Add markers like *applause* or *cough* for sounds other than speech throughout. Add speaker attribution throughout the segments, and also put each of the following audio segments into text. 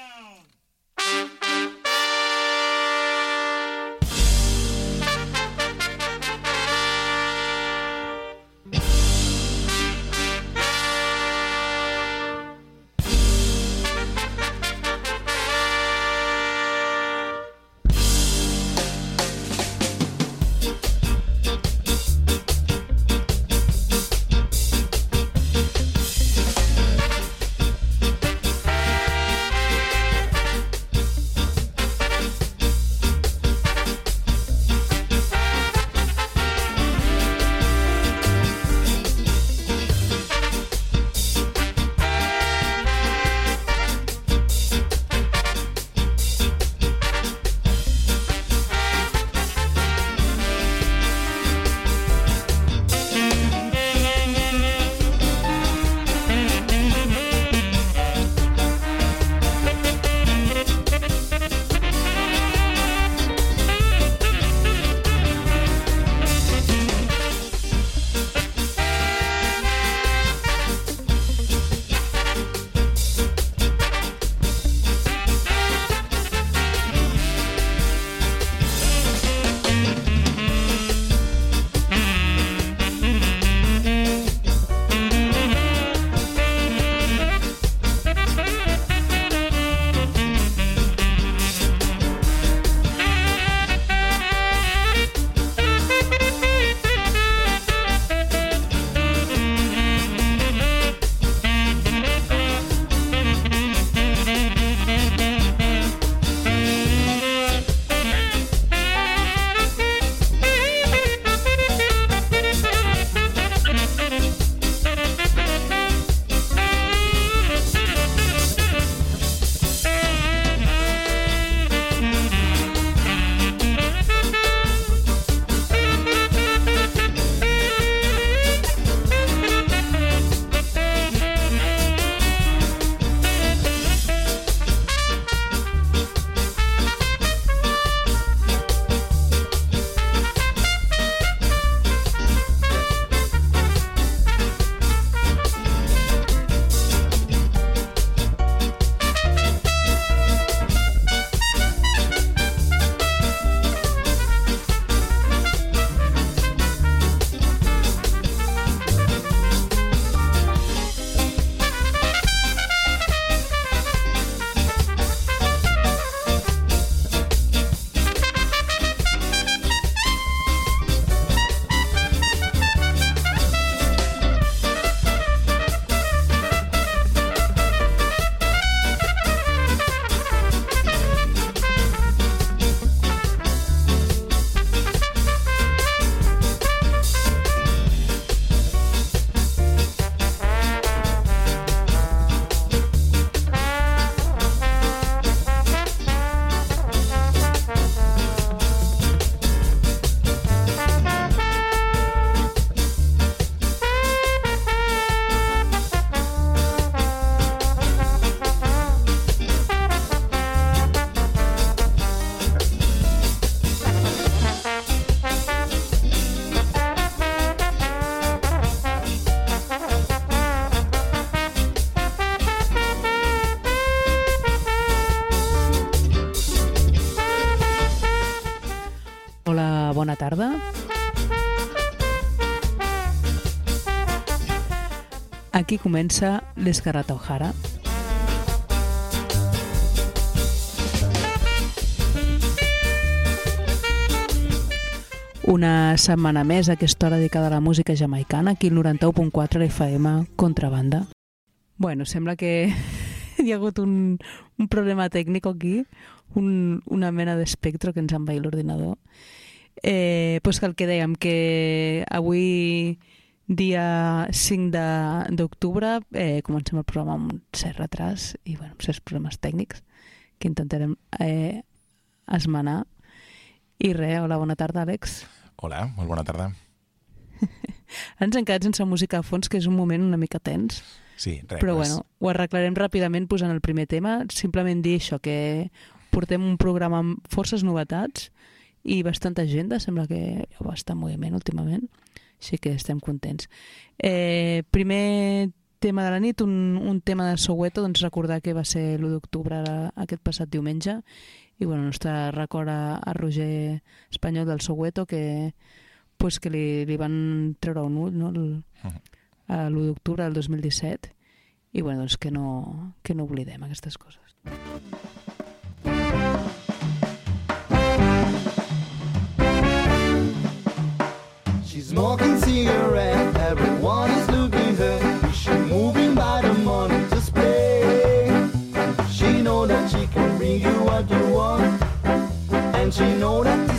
Speaker 1: tarda. Aquí comença l'Escarrata O'Hara. Una setmana més a aquesta hora dedicada a la música jamaicana, aquí al 91.4 l'FM Contrabanda. Bueno, sembla que *laughs* hi ha hagut un, un problema tècnic aquí, un, una mena d'espectro que ens envaï l'ordinador. Eh, pues que el que dèiem, que avui dia 5 d'octubre eh, comencem el programa amb un cert retras i bueno, amb certs problemes tècnics que intentarem eh, esmenar. I res, hola, bona tarda Àlex.
Speaker 2: Hola, molt bona tarda. *laughs*
Speaker 1: Ens hem quedat sense música a fons que és un moment una mica tens.
Speaker 2: Sí, res,
Speaker 1: però bueno, ho arreglarem ràpidament posant el primer tema. Simplement dir això, que portem un programa amb forces novetats i bastanta agenda, sembla que hi ha bastant moviment últimament així que estem contents. Eh, primer tema de la nit, un, un tema de Soweto, doncs recordar que va ser l'1 d'octubre aquest passat diumenge i bueno, nostre record a, a Roger Espanyol del Soweto que, pues, que li, li van treure un ull no? El, l'1 d'octubre del 2017 i bueno, doncs que no, que no oblidem aquestes coses. She's smoking she know that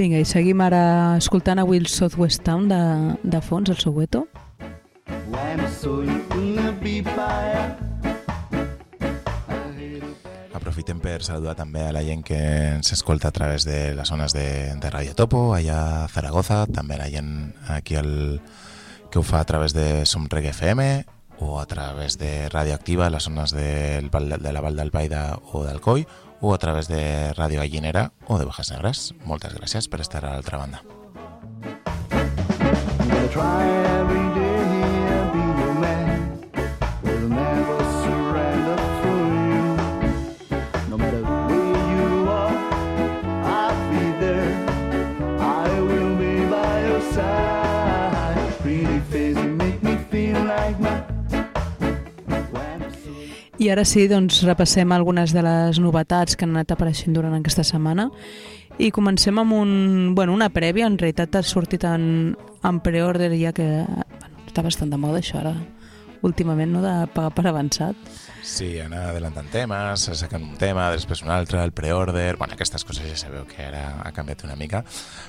Speaker 1: Vinga, i seguim ara escoltant a Will Southwest Town de, de fons, el Soweto.
Speaker 2: Aprofitem per saludar també a la gent que ens escolta a través de les zones de, de Radio Topo, allà a Zaragoza, també la gent aquí el, que ho fa a través de Som Reggae FM o a través de Radioactiva, a les zones del, de la Val d'Albaida o d'Alcoi, o a través de Ràdio Gallinera o de Bajas Negres. Moltes gràcies per estar a l'altra banda.
Speaker 1: I ara sí, doncs repassem algunes de les novetats que han anat apareixent durant aquesta setmana i comencem amb un, bueno, una prèvia, en realitat ha sortit en, en pre-order ja que bueno, està bastant de moda això ara últimament, no?, de pagar per avançat.
Speaker 2: Sí, anar adelantant temes, sacant un tema, després un altre, el pre-order... Bueno, aquestes coses ja sabeu que ara ha canviat una mica.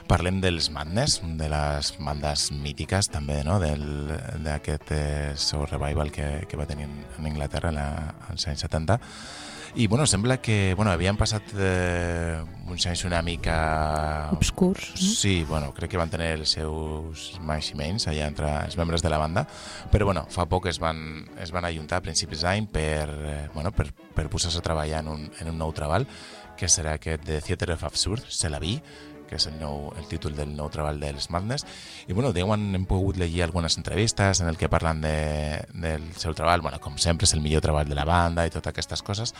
Speaker 2: Parlem dels Madness, de les bandes mítiques també, no?, d'aquest eh, seu revival que, que va tenir en Anglaterra la, als anys 70 i bueno, sembla que bueno, havien passat eh, uns anys una mica...
Speaker 1: Obscurs.
Speaker 2: Sí, bueno, crec que van tenir els seus menys allà entre els membres de la banda, però bueno, fa poc es van, es van ajuntar a principis d'any per, eh, bueno, per, per posar-se a treballar en un, en un nou treball, que serà aquest de Theater of Absurd, Se la vi, que és el, nou, el títol del nou treball dels Madness. I bueno, diuen, hem pogut llegir algunes entrevistes en el que parlen de, del seu treball, bueno, com sempre és el millor treball de la banda i totes aquestes coses,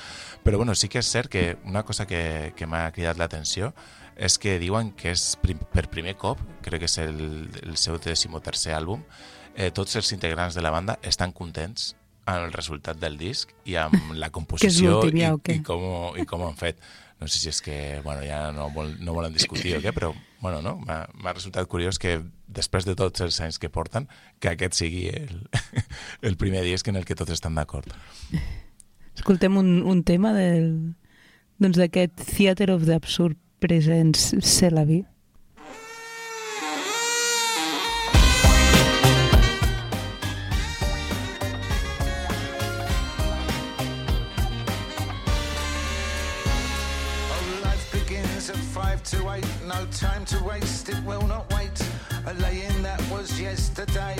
Speaker 2: però bueno, sí que és cert que una cosa que, que m'ha cridat l'atenció és que diuen que és prim, per primer cop, crec que és el, el seu decimotercer àlbum, eh, tots els integrants de la banda estan contents amb el resultat del disc i amb la *laughs* composició i, i, com, i com ho han fet no sé si és que bueno, ja no, vol, no volen discutir o què, però bueno, no? m'ha resultat curiós que després de tots els anys que porten, que aquest sigui el, *laughs* el primer disc en el que tots estan d'acord.
Speaker 1: Escoltem un, un tema del, doncs Theater of the Absurd Presents C'est
Speaker 3: to no time to waste, it will not wait. A laying that was yesterday.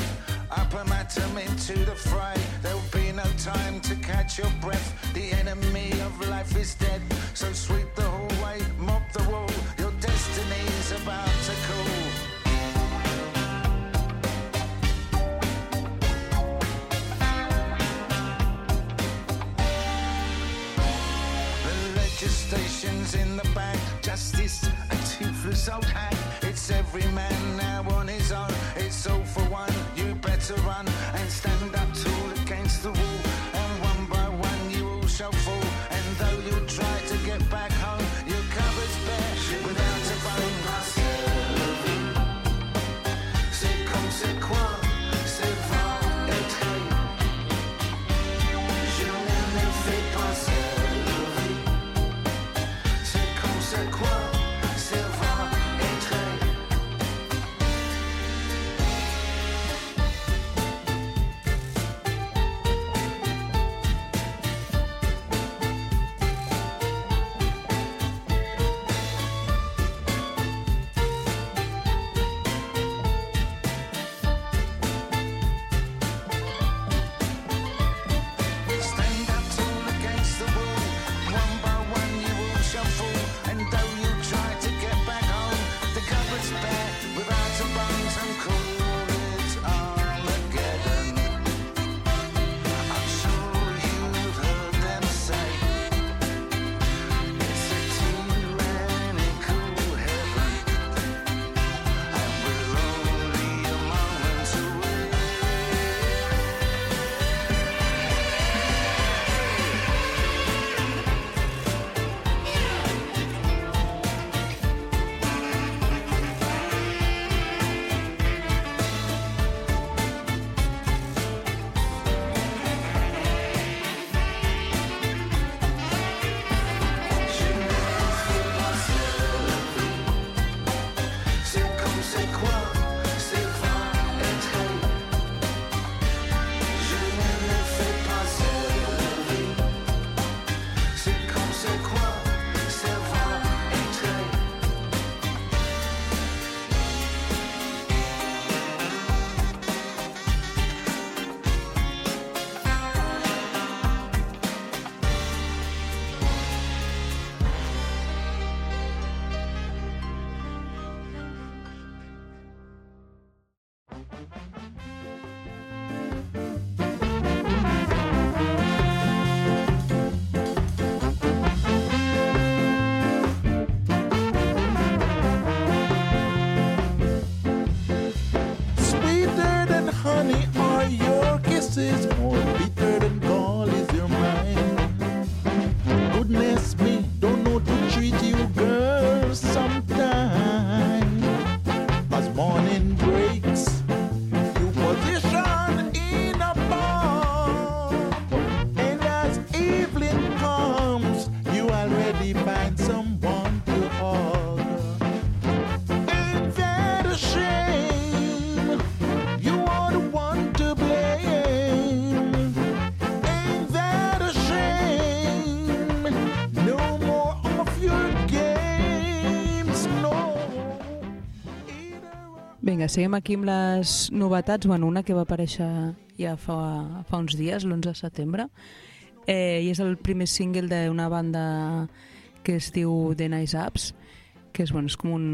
Speaker 3: Up a matum into the fray. There'll be no time to catch your breath. The enemy of life is dead. So sweep the hallway, old. It's every man now on his own. It's all for one. You better run
Speaker 1: Vinga, seguim aquí amb les novetats. Bueno, una que va aparèixer ja fa, fa uns dies, l'11 de setembre, eh, i és el primer single d'una banda que es diu The Nice Apps, que és, bueno, és com un,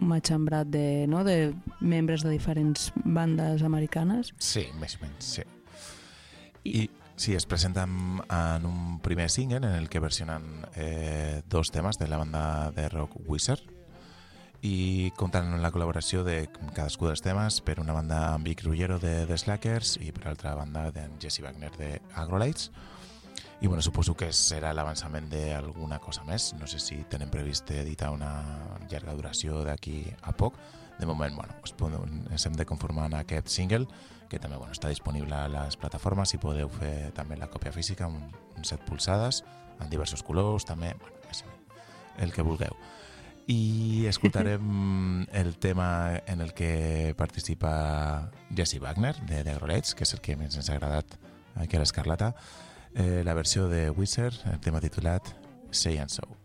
Speaker 1: matxembrat de, no, de membres de diferents bandes americanes.
Speaker 2: Sí, més o menys, sí. I sí, es presenten en un primer single en el que versionen eh, dos temes de la banda de rock Wizard i compten amb la col·laboració de cadascú dels temes per una banda amb Vic Rullero de The Slackers i per altra banda d'en Jesse Wagner de Agrolites i bueno, suposo que serà l'avançament d'alguna cosa més. No sé si tenen previst editar una llarga duració d'aquí a poc. De moment, bueno, podem, ens hem de conformar en aquest single que també bueno, està disponible a les plataformes i podeu fer també la còpia física un, un set polsades en diversos colors també, bueno, el que vulgueu i escoltarem el tema en el que participa Jesse Wagner de The Grolets, que és el que més ens ha agradat aquí a l'Escarlata. Eh, la versió de Wizard, el tema titulat Say and So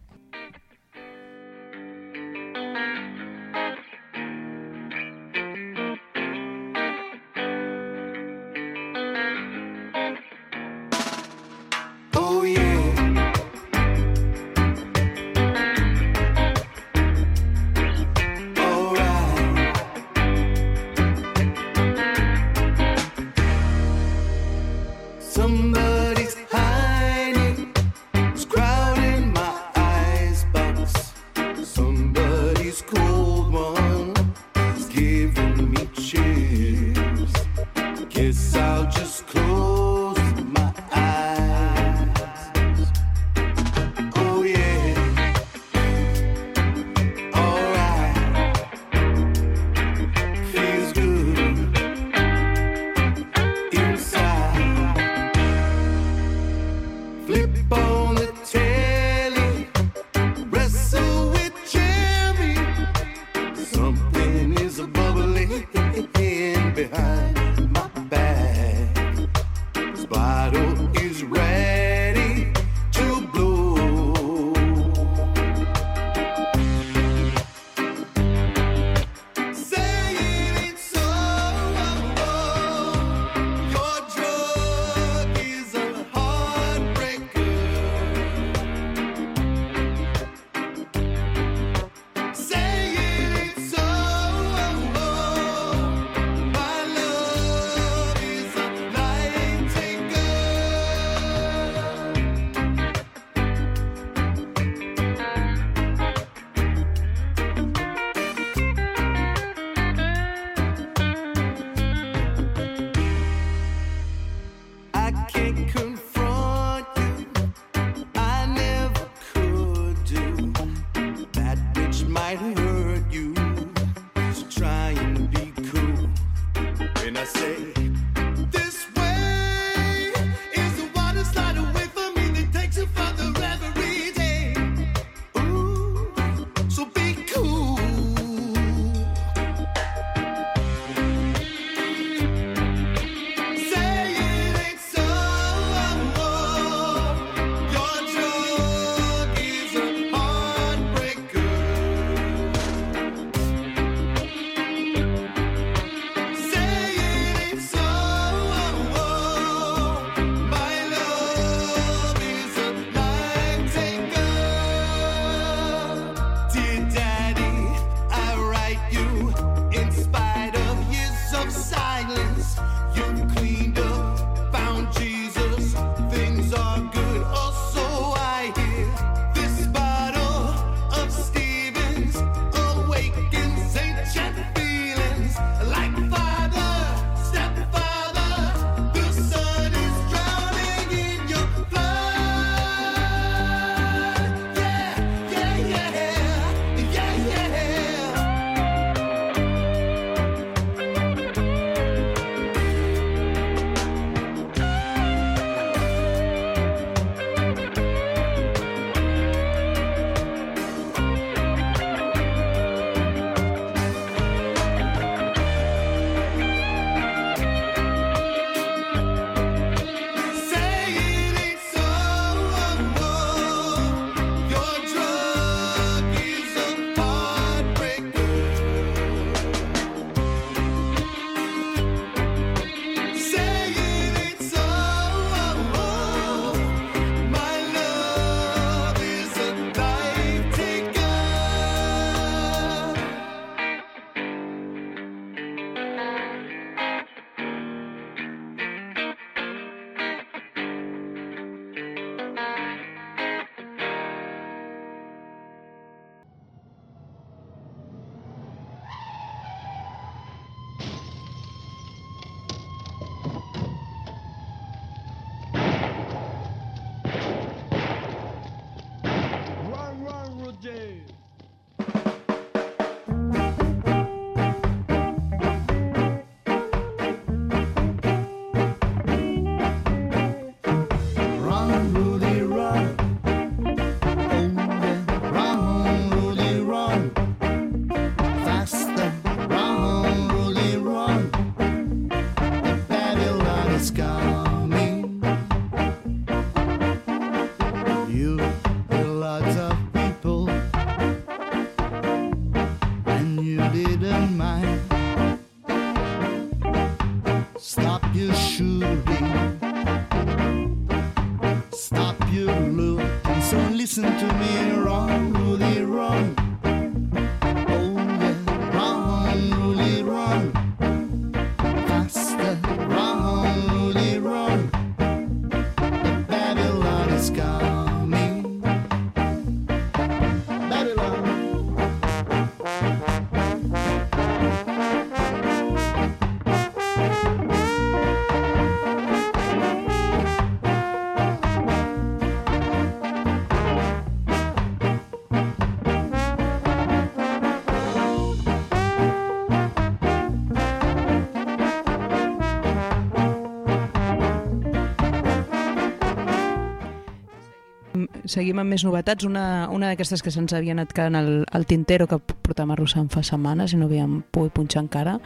Speaker 1: seguim amb més novetats. Una, una d'aquestes que se'ns havia anat quedant al, al tintero que portàvem arrossant fa setmanes i no havíem pogut punxar encara.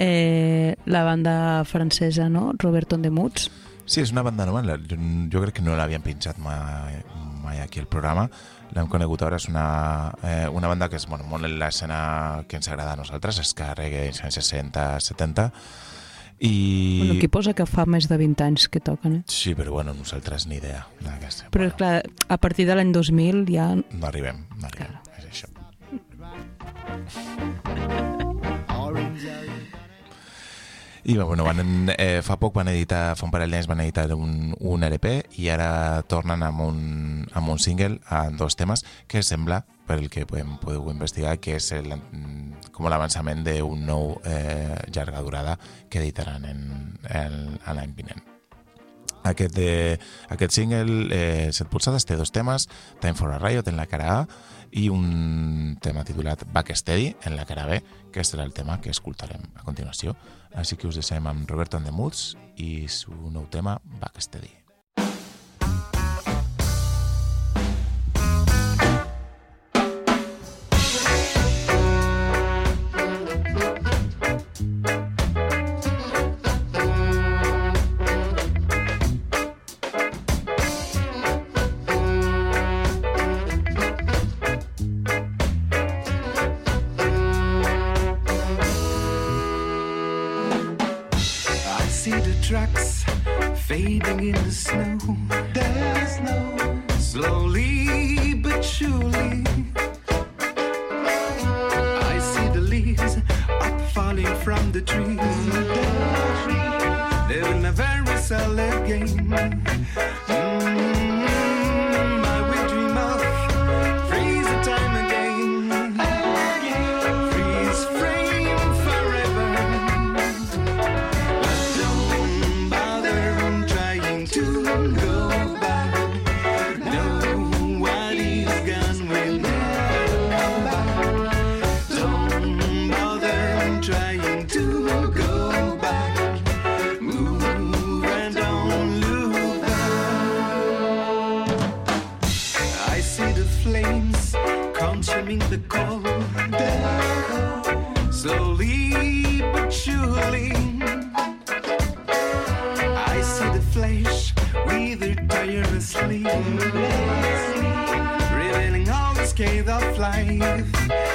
Speaker 1: Eh, la banda francesa, no? Roberto de Moods.
Speaker 2: Sí, és una banda nova. Jo, crec que no l'havien pinxat mai, mai aquí al programa. L'hem conegut ara, és una, eh, una banda que és bueno, molt en l'escena que ens agrada a nosaltres, és que reggae anys 60, 70. I...
Speaker 1: Bueno, aquí posa que fa més de 20 anys que toquen, eh?
Speaker 2: Sí, però bueno, nosaltres ni idea. d'aquesta.
Speaker 1: Però,
Speaker 2: bueno,
Speaker 1: clar, a partir de l'any 2000 ja...
Speaker 2: No arribem, no arribem. És això. *laughs* I bueno, van, eh, fa poc van editar, fa un parell d'anys van editar un, un LP i ara tornen amb un, amb un single amb dos temes que sembla, per el que podem, podeu investigar, que és el, com l'avançament d'un nou eh, llarga durada que editaran en, en, en l'any vinent. Aquest, de, aquest single, eh, set pulsades, té dos temes, Time for a Riot en la cara A i un tema titulat Backsteady en la cara B, que serà el tema que escoltarem a continuació. Així que us deixem amb Roberto and the Moods i su nou tema Backsteady.
Speaker 4: The cold. Slowly but surely. I see the flesh wither tirelessly, revealing all the scathe of life.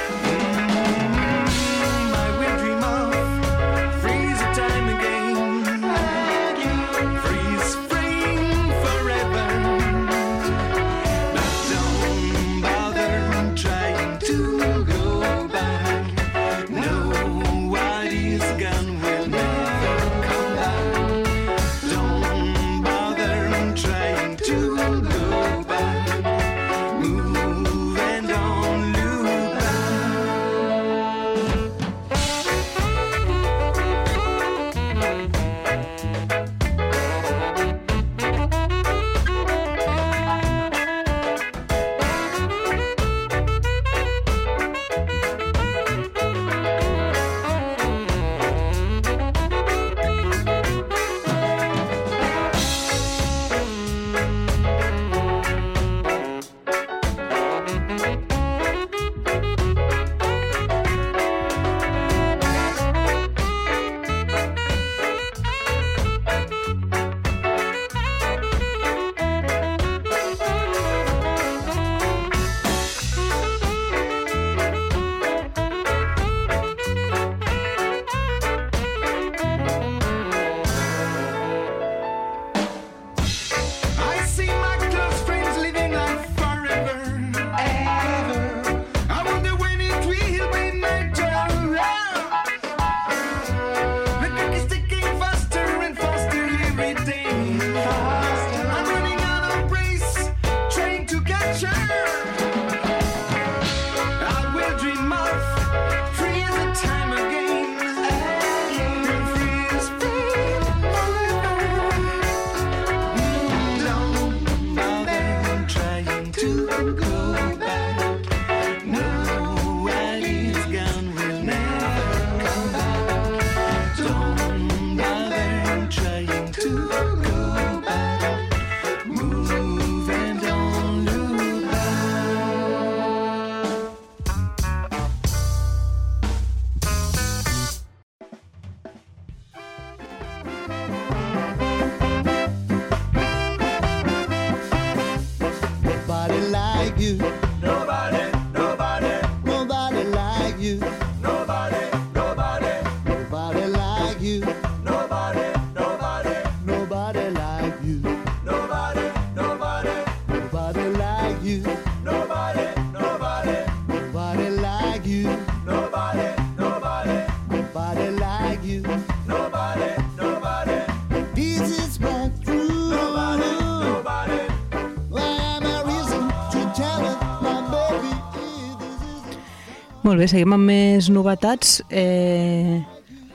Speaker 1: Molt bé, seguim amb més novetats. Eh,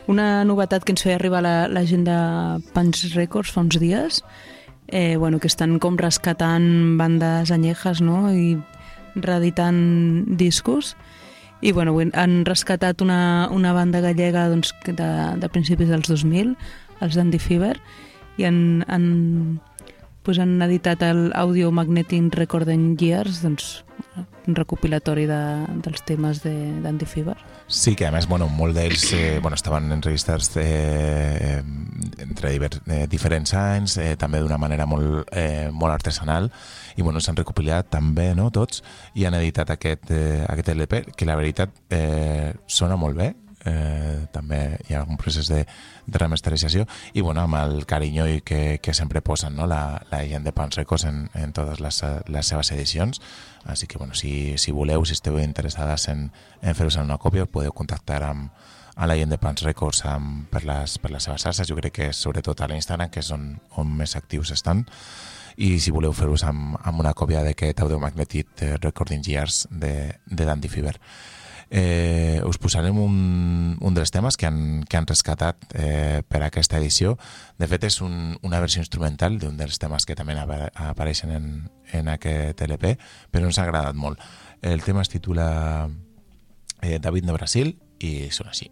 Speaker 1: una novetat que ens feia arribar la, la gent de Punch Records fa uns dies, eh, bueno, que estan com rescatant bandes anyejas no? i reeditant discos. I bueno, han rescatat una, una banda gallega doncs, de, de principis dels 2000, els Dandy Fever, i han, han, pues han editat el Audio Magnetic Recording Years, doncs, un recopilatori de, dels temes de d'Andy Fever.
Speaker 2: Sí, que a més, bueno, molt d'ells eh, bueno, estaven enregistrats eh, entre diver, eh, diferents anys, eh, també d'una manera molt, eh, molt artesanal, i bueno, s'han recopilat també, no?, tots, i han editat aquest, eh, aquest LP, que la veritat eh, sona molt bé, eh, també hi ha un procés de, de remasterització. I bueno, amb el carinyo i que, que sempre posen no? la, la gent de Pans Records en, en totes les, les seves edicions. Així que bueno, si, si voleu, si esteu interessades en, en fer-vos una còpia podeu contactar amb, a la gent de Pans Records amb, per, les, per les seves xarxes. Jo crec que sobretot a l'Instagram que és on, on més actius estan. I si voleu fer-vos amb, amb una còpia d'aquest Audio Magnetic eh, Recording Years de, de Dandy Fever eh, us posarem un, un dels temes que han, que han rescatat eh, per a aquesta edició. De fet, és un, una versió instrumental d'un dels temes que també apa- apareixen en, en aquest LP, però ens ha agradat molt. El tema es titula eh, David de Brasil i sona així.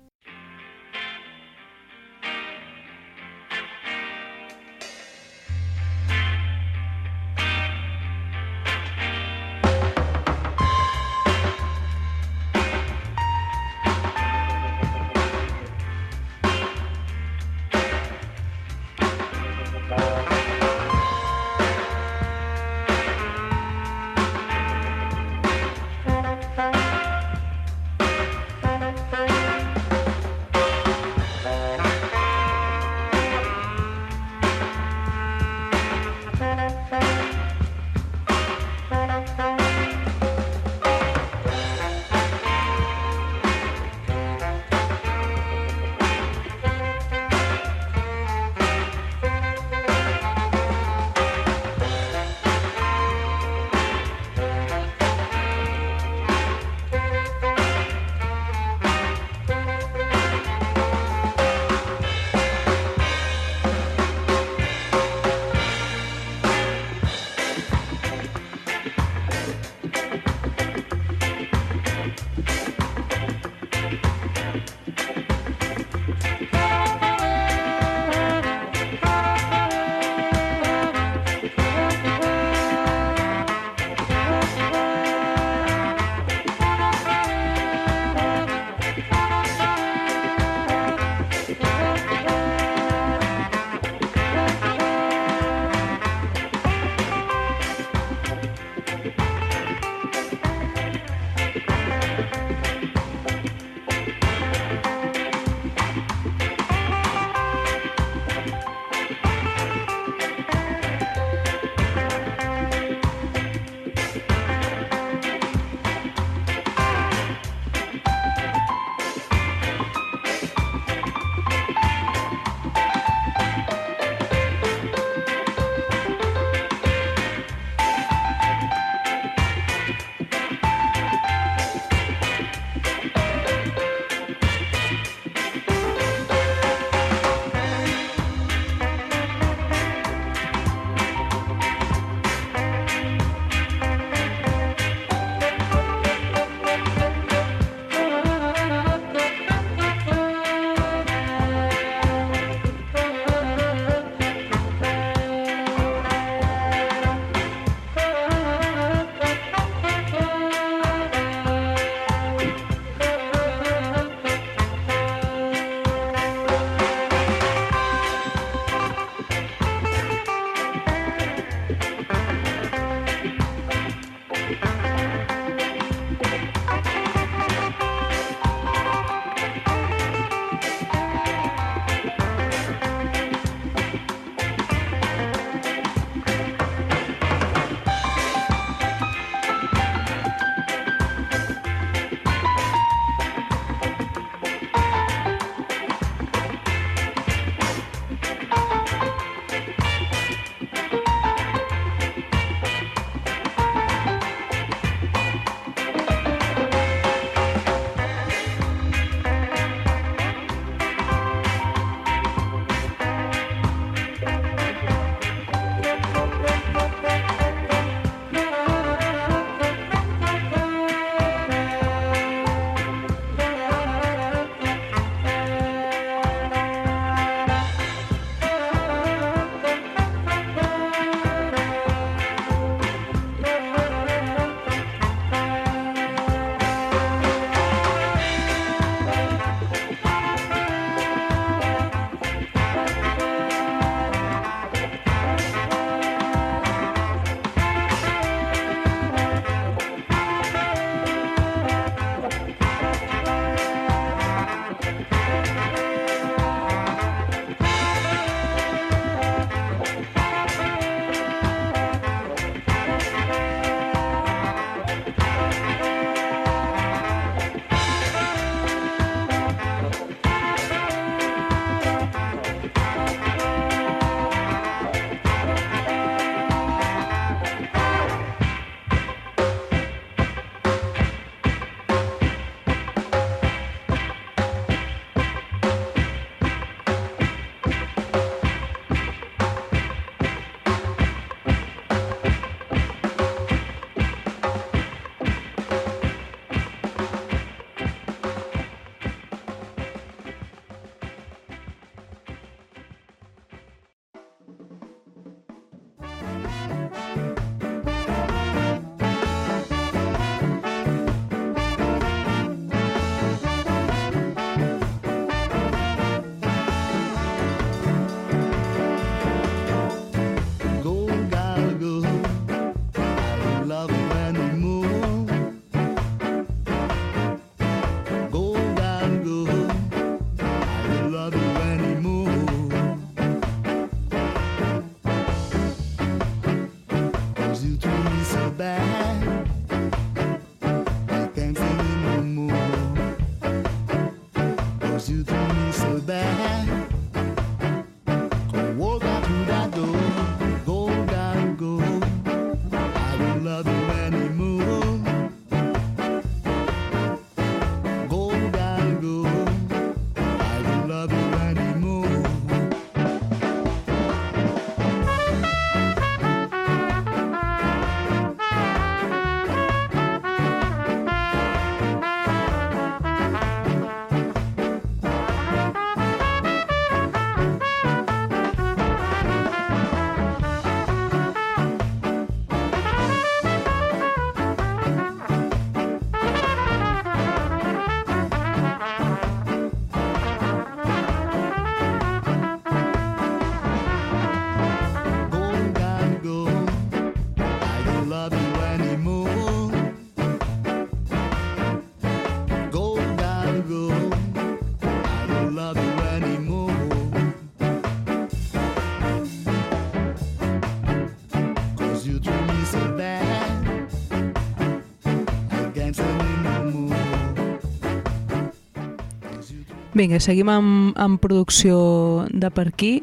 Speaker 1: Vinga, seguim amb, amb producció de per aquí.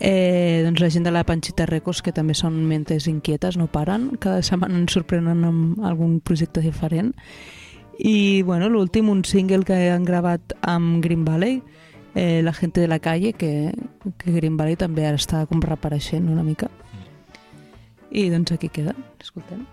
Speaker 1: Eh, doncs la gent de la Panchita Records, que també són mentes inquietes, no paren. Cada setmana ens sorprenen amb algun projecte diferent. I, bueno, l'últim, un single que han gravat amb Green Valley, eh, La gente de la calle, que, que Green Valley també ara està com reapareixent una mica. I doncs aquí queda, escoltem.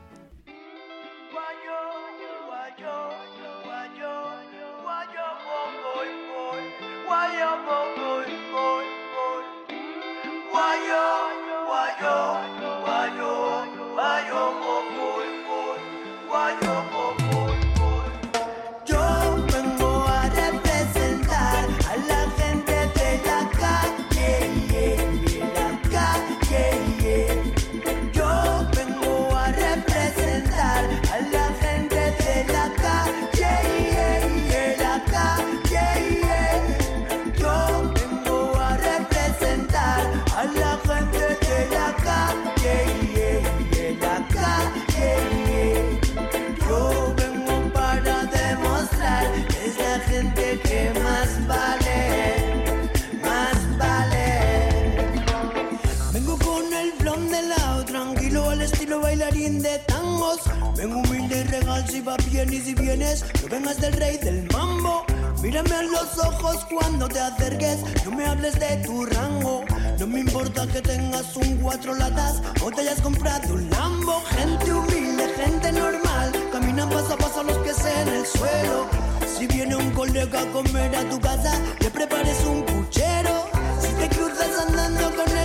Speaker 5: Va bien y si vienes, no vengas del rey del mambo. Mírame a los ojos cuando te acerques, no me hables de tu rango. No me importa que tengas un cuatro latas o te hayas comprado un Lambo. Gente humilde, gente normal, caminan paso a paso los pies en el suelo. Si viene un colega a comer a tu casa, le prepares un puchero. Si te cruzas andando con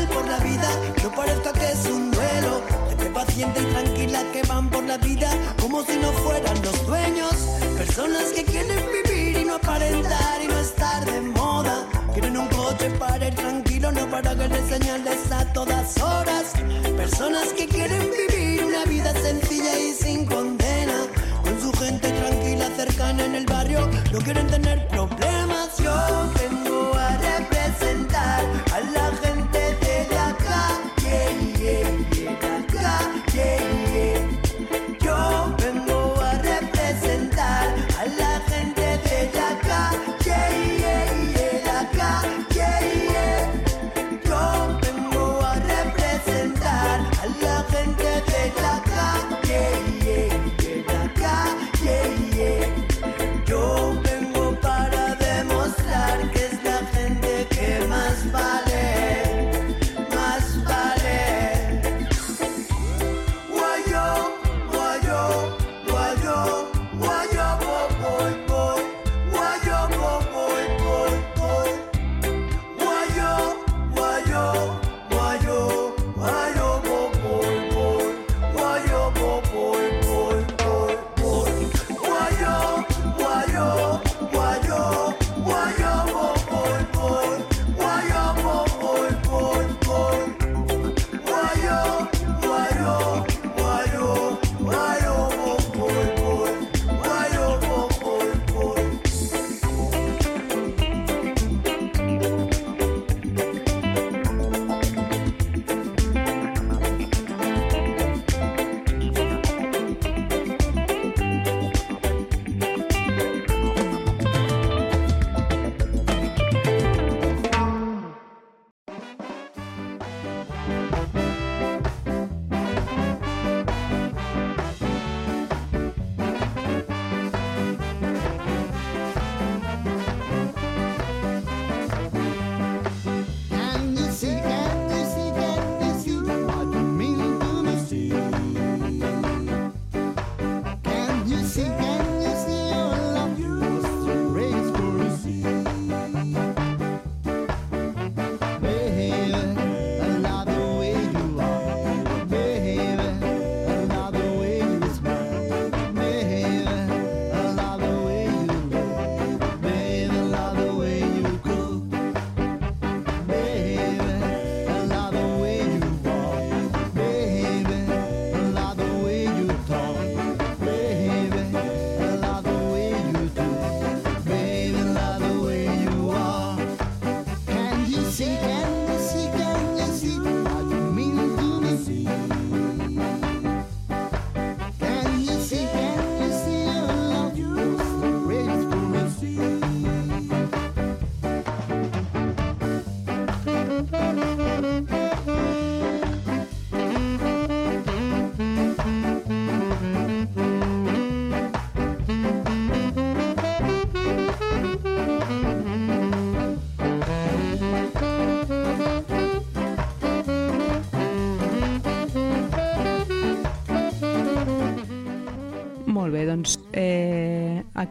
Speaker 5: Gente paciente y tranquila que van por la vida como si no fueran los dueños. Personas que quieren vivir y no aparentar y no estar de moda. Quieren un coche para ir tranquilo, no para que les señales a todas horas. Personas que quieren vivir una vida sencilla y sin condena. Con su gente tranquila, cercana en el barrio, no quieren tener problemas. Yo vengo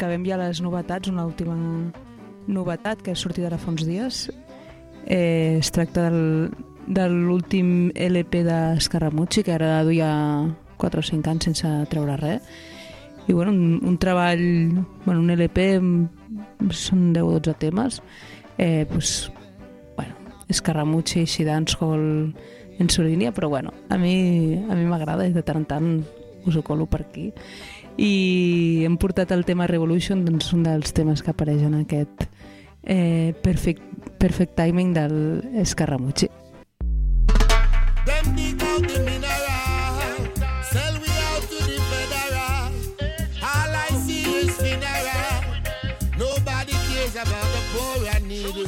Speaker 1: acabem ja les novetats, una última novetat que ha sortit ara fa uns dies. Eh, es tracta del, de l'últim LP d'Escarramucci, que ara duia 4 o 5 anys sense treure res. I bueno, un, un treball, bueno, un LP, són 10 o 12 temes, eh, pues, bueno, Escarramucci, així dancehall en su línia, però bueno, a mi a mi m'agrada i de tant en tant us ho colo per aquí. I hem portat el tema Revolution, doncs un dels temes que apareix en aquest eh, perfect, perfect timing del Escarramucci.
Speaker 6: Them dig out the mineral, sell we out to the federal. All I see is funeral. Nobody cares about the poor and needy.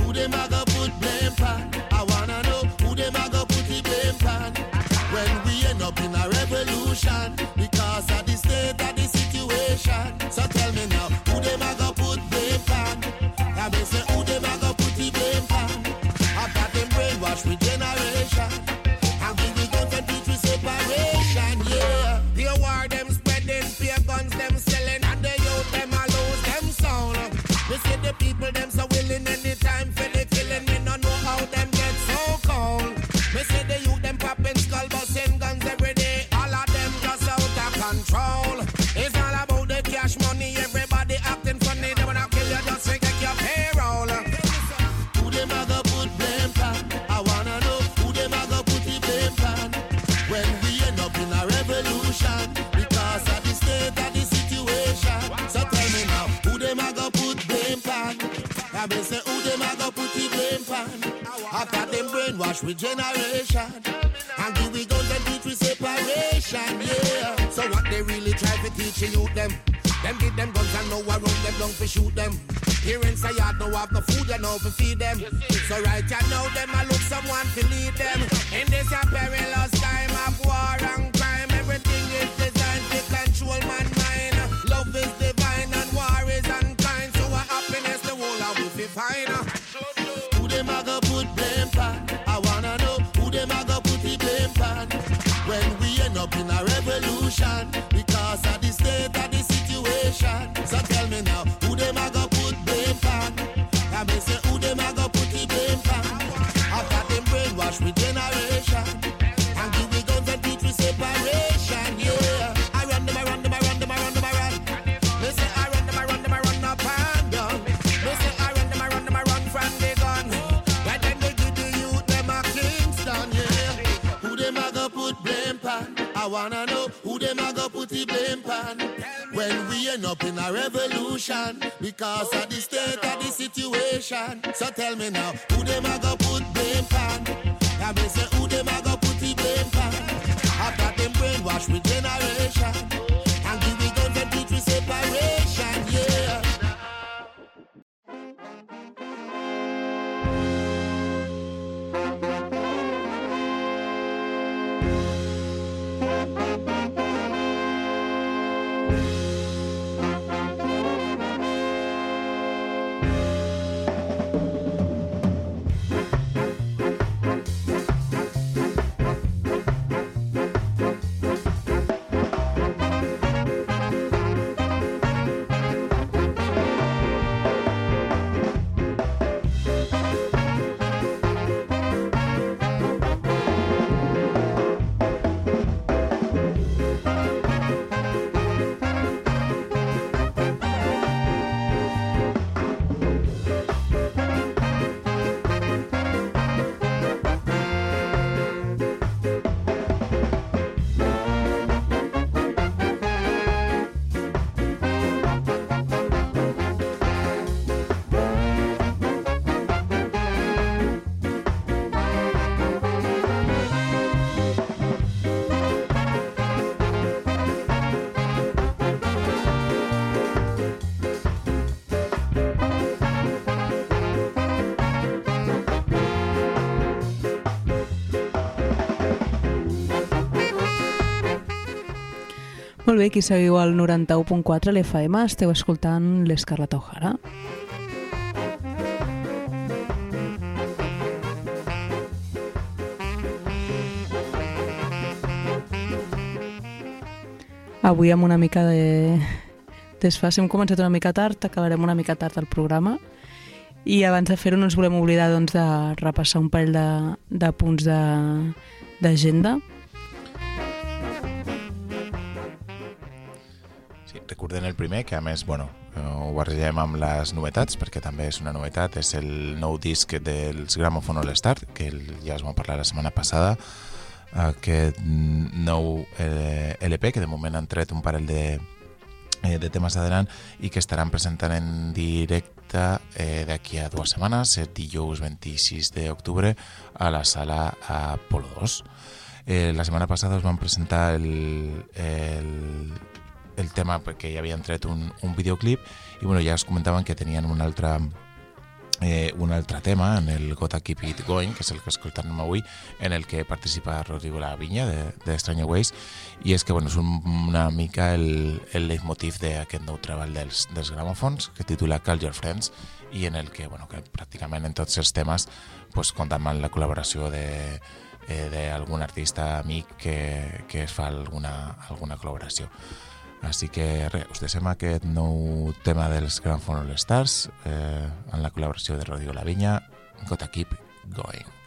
Speaker 6: Who them a go put blame pan? I wanna know who them a go put the blame pan. When we end up in a revolution because of the state of the situation. So tell me now, I say who them a go put the blame pan? After them brainwash with generation and give we guns and teach we separation, yeah. So what they really try to teach you them? Them give them guns and know around them long to shoot them. Parents say yard no have no food, you know to feed them. So right you now them I look someone to lead them. In this a perilous time of war and crime, everything is designed to control man mind. Love is divine revolution because of the state of the situation. So tell me now, who them a go put blame pan? I mean say who them a go put the blame pan? After them brainwash with generation pan. When we end up in a revolution because of the state of the situation. So tell me now, who them a go put blame pan? I mean say who them a go put the blame pan? After them brainwash with generation and give we guns and teach separation,
Speaker 1: Molt bé, aquí seguiu al 91.4 l'FM, esteu escoltant l'Escarlata O'Hara. avui amb una mica de desfase. Hem començat una mica tard, acabarem una mica tard el programa i abans de fer-ho no ens volem oblidar doncs, de repassar un parell de, de punts de- d'agenda.
Speaker 2: Sí, recordem el primer, que a més, bueno, ho barregem amb les novetats, perquè també és una novetat, és el nou disc dels Gramophone All Star, que ja es va parlar la setmana passada, aquest nou eh, LP, que de moment han tret un parell de, eh, de temes adelant i que estaran presentant en directe eh, d'aquí a dues setmanes, el dijous 26 d'octubre, a la sala Apolo 2. Eh, la setmana passada us van presentar el, el, el tema perquè ja havien tret un, un videoclip i bueno, ja es comentaven que tenien un altre eh, un altre tema en el Gotta Keep It Going, que és el que escoltarem avui, en el que participa Rodrigo La Vinya de, de Stranger Ways, i és que bueno, és un, una mica el, el leitmotiv d'aquest nou treball dels, dels gramòfons, que titula Call Your Friends, i en el que, bueno, que pràcticament en tots els temes pues, compten amb la col·laboració de eh, d'algun artista amic que, que es fa alguna, alguna col·laboració. Així que res, us deixem aquest nou tema dels Grand All Stars eh, en la col·laboració de Rodrigo Lavinya, Gotta Keep Going.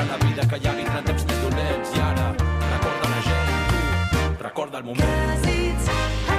Speaker 7: Celebra la vida que ja vindran temps més dolents. I ara, recorda la gent, tu, recorda el moment.
Speaker 8: Cause it's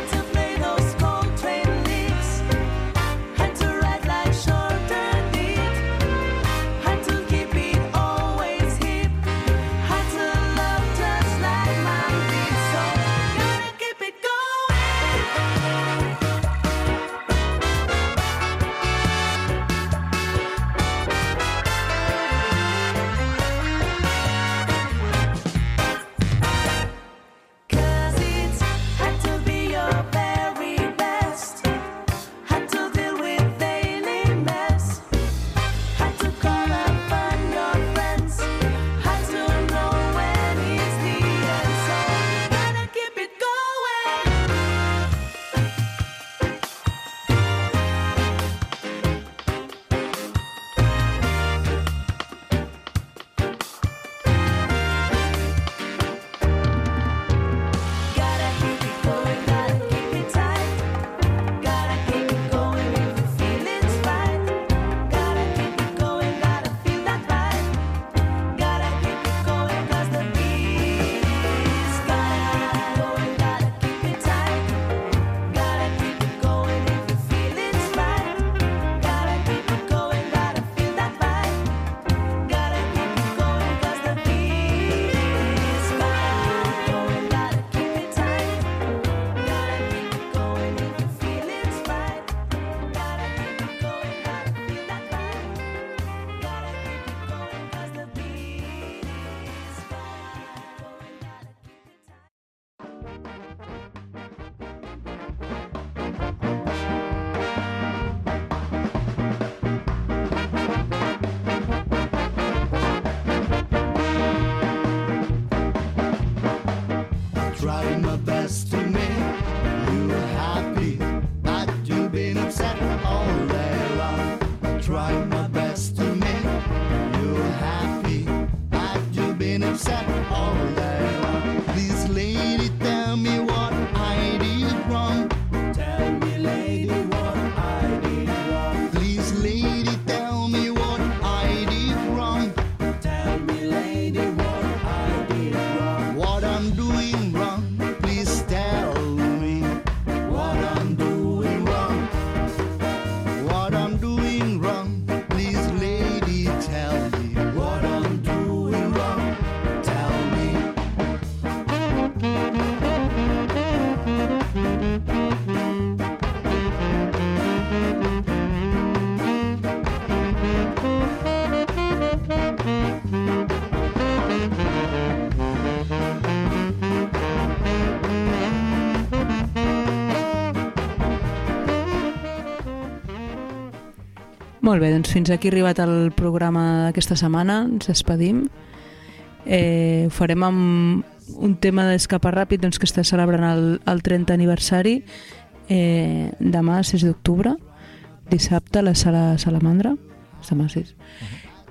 Speaker 1: Molt bé, doncs fins aquí ha arribat el programa d'aquesta setmana. Ens despedim. Eh, ho farem amb un tema d'escapar ràpid doncs, que està celebrant el, el 30 aniversari eh, demà, 6 d'octubre, dissabte, a la sala Salamandra. Demà 6.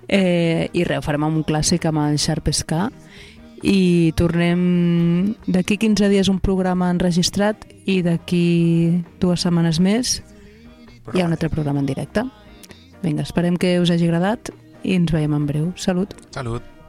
Speaker 1: Eh, I res, ho farem amb un clàssic amb el Sharp Ska i tornem d'aquí 15 dies un programa enregistrat i d'aquí dues setmanes més hi ha un altre programa en directe. Vinga, esperem que us hagi agradat i ens veiem en breu. Salut!
Speaker 9: Salut.